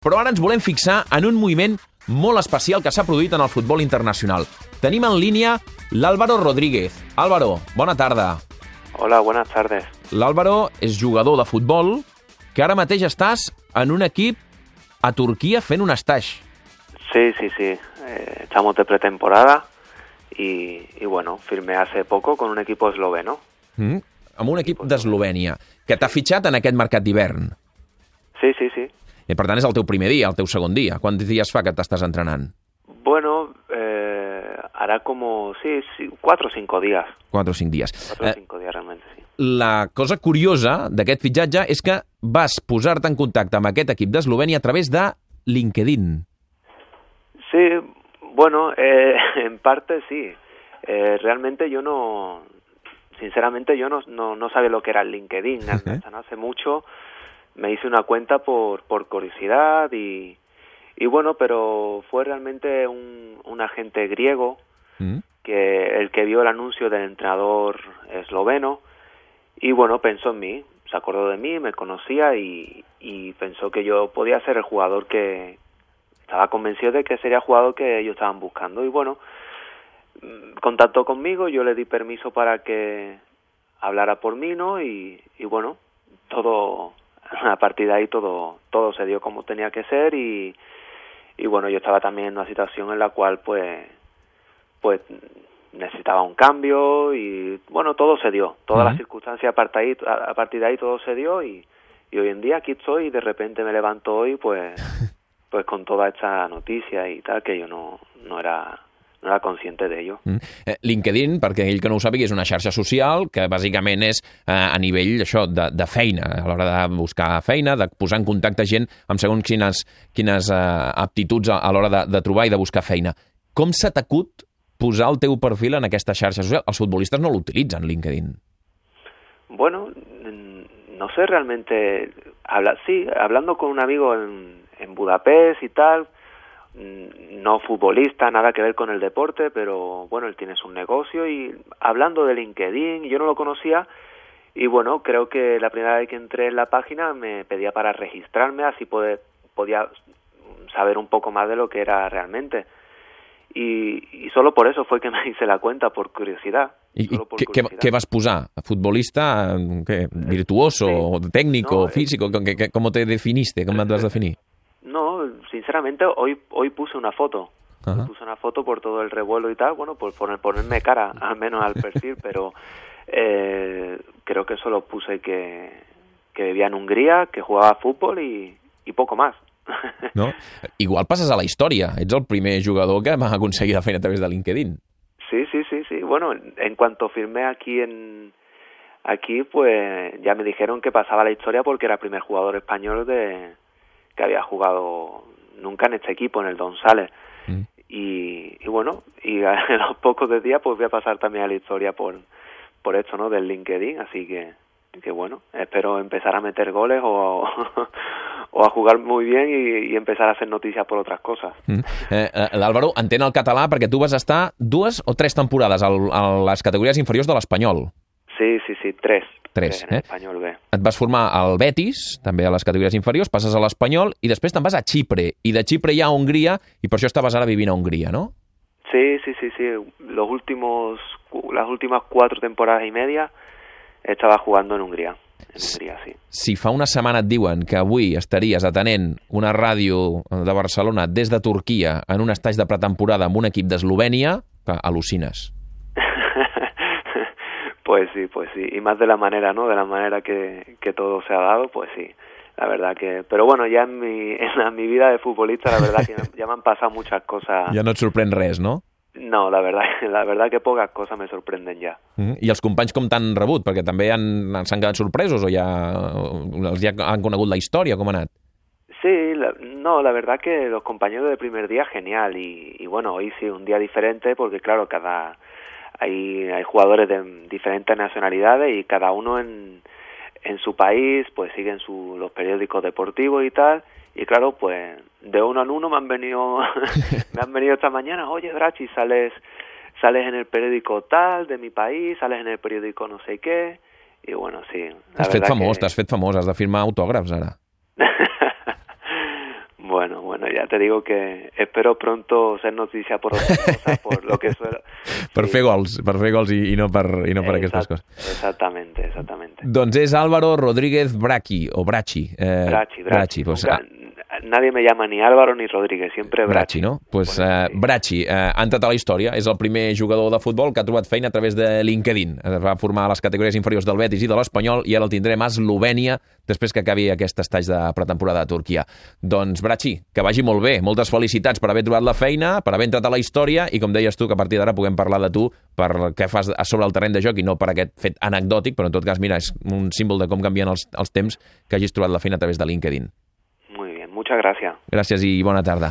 Però ara ens volem fixar en un moviment molt especial que s'ha produït en el futbol internacional. Tenim en línia l'Álvaro Rodríguez. Álvaro, bona tarda. Hola, buenas tardes. L'Álvaro és jugador de futbol que ara mateix estàs en un equip a Turquia fent un stage. Sí, sí, sí. Eh, estamos de pretemporada y, y bueno, firmé hace poco con un equipo esloveno. Mm? Amb un equip d'Eslovènia, que t'ha fitxat en aquest mercat d'hivern. Sí, sí, sí. I per tant és el teu primer dia, el teu segon dia. Quants dies fa que t'estàs entrenant? Bueno, eh, hará como, sí, sí, cuatro o cinco días. 4 o 5 dies. Cuatro o Eh, cinco días realmente, sí. la cosa curiosa d'aquest fitxatge és que vas posar-te en contacte amb aquest equip d'Eslovènia a través de LinkedIn. Sí, bueno, eh, en parte sí. Eh, realmente yo no, sinceramente yo no, no, no sabía lo que era el LinkedIn. Hasta no hace mucho me hice una cuenta por, por curiosidad y, y bueno, pero fue realmente un, un agente griego Mm? que el que vio el anuncio del entrenador esloveno y bueno pensó en mí se acordó de mí me conocía y, y pensó que yo podía ser el jugador que estaba convencido de que sería el jugador que ellos estaban buscando y bueno mm, contactó conmigo yo le di permiso para que hablara por mí no y, y bueno todo a partir de ahí todo todo se dio como tenía que ser y y bueno yo estaba también en una situación en la cual pues pues necesitaba un cambio y bueno todo se dio. Todas las circunstancias a partir de ahí, a a partir de ahí todo se dio y, y hoy en día aquí estoy y de repente me levanto hoy pues pues con toda esta noticia y tal que yo no no era no era consciente de ello Mm. Eh, LinkedIn, perquè aquell que no ho sàpiga, és una xarxa social que bàsicament és eh, a nivell això de, de feina, a l'hora de buscar feina, de posar en contacte gent amb segons quines, quines eh, aptituds a, a l'hora de, de trobar i de buscar feina. Com s'ha t'acut posar el teu perfil en aquesta xarxa social? Els futbolistes no l'utilitzen, LinkedIn. Bueno, no sé realmente, habla, sí, hablando con un amigo en, en Budapest y tal, no futbolista, nada que ver con el deporte, pero bueno, él tiene su negocio y hablando de LinkedIn, yo no lo conocía y bueno, creo que la primera vez que entré en la página me pedía para registrarme, así poder, podía saber un poco más de lo que era realmente. Y, y solo por eso fue que me hice la cuenta, por curiosidad. Por què, què, curiosidad. vas posar? Futbolista, eh, què, virtuoso, Sí. técnico, No, eh. físico? ¿Qué, qué, ¿Cómo te definiste? ¿Cómo te vas a definir? Sinceramente hoy hoy puse una foto. Hoy puse una foto por todo el revuelo y tal, bueno, por poner, ponerme cara al menos al perfil, pero eh, creo que solo puse que, que vivía en Hungría, que jugaba a fútbol y, y poco más. No? Igual passes a la història. Ets el primer jugador que va aconseguir la feina a través de LinkedIn. Sí, sí, sí, sí. Bueno, en, en cuanto firmé aquí en aquí, pues ya me dijeron que pasaba la historia porque era el primer jugador español de que había jugado nunca en este equipo, en el Donsales. Mm. Y, y bueno, y a los pocos de días pues voy a pasar también a la historia por por esto, ¿no? Del LinkedIn, así que que bueno, espero empezar a meter goles o, o a jugar muy bien y, empezar a hacer noticias por otras cosas. Mm. Eh, eh, L'Àlvaro entén el català perquè tu vas estar dues o tres temporades al, a les categories inferiors de l'Espanyol. Sí, sí, sí, tres. Tres, en eh? español B. Et vas formar al Betis, també a les categories inferiors, passes a l'Espanyol i després te'n vas a Xipre. I de Xipre ja a Hongria, i per això estaves ara vivint a Hongria, no? Sí, sí, sí, sí. Los últimos, las últimas cuatro temporadas y media estaba jugando en Hungría. En Hungría, sí. Si fa una setmana et diuen que avui estaries atenent una ràdio de Barcelona des de Turquia en un estatge de pretemporada amb un equip d'Eslovènia, que al·lucines. Pues sí, pues sí. Y más de la manera, ¿no? De la manera que, que todo se ha dado, pues sí. La verdad que... Pero bueno, ya en mi, en la- mi vida de futbolista, la verdad que ya me han pasado muchas cosas. Ja no et sorprèn res, no? No, la verdad, la verdad que pocas cosas me sorprenden ya. Mm. I els companys com t'han rebut? Perquè també han- s'han quedat sorpresos o ja, els ja han conegut la història? Com ha anat? Sí, la- no, la verdad que los compañeros del primer día genial y, y bueno, hoy sí un día diferente porque claro, cada hay, hay jugadores de diferentes nacionalidades y cada uno en, en su país pues siguen su, los periódicos deportivos y tal y claro pues de uno en uno me han venido me han venido esta mañana oye Drachi sales sales en el periódico tal de mi país sales en el periódico no sé qué y bueno sí T'has fet famós, que- t'has fet famós, has de firmar autògrafs ara. Ya te digo que espero pronto ser noticia por otra cosa, por lo que suelo... Per sí. fer gols, per fer gols i, i no per, i no per Exact, aquestes coses. Exactamente, exactamente. Doncs és Álvaro Rodríguez Brachi, o Brachi. Eh, Brachi, Brachi. pues, Nunca- nadie me llama ni Álvaro ni Rodríguez, siempre Brachi, Brachi. no? Pues, sí. Brachi eh, ha entrat a la història, és el primer jugador de futbol que ha trobat feina a través de LinkedIn. Es va formar a les categories inferiors del Betis i de l'Espanyol i ara el tindrem a Eslovènia després que acabi aquest estatge de pretemporada a Turquia. Doncs, Brachi, que vagi molt bé. Moltes felicitats per haver trobat la feina, per haver entrat a la història i, com deies tu, que a partir d'ara puguem parlar de tu per què fas a sobre el terreny de joc i no per aquest fet anecdòtic, però en tot cas, mira, és un símbol de com canvien els, els temps que hagis trobat la feina a través de LinkedIn. Muchas gracias. Gràcies i bona tarda.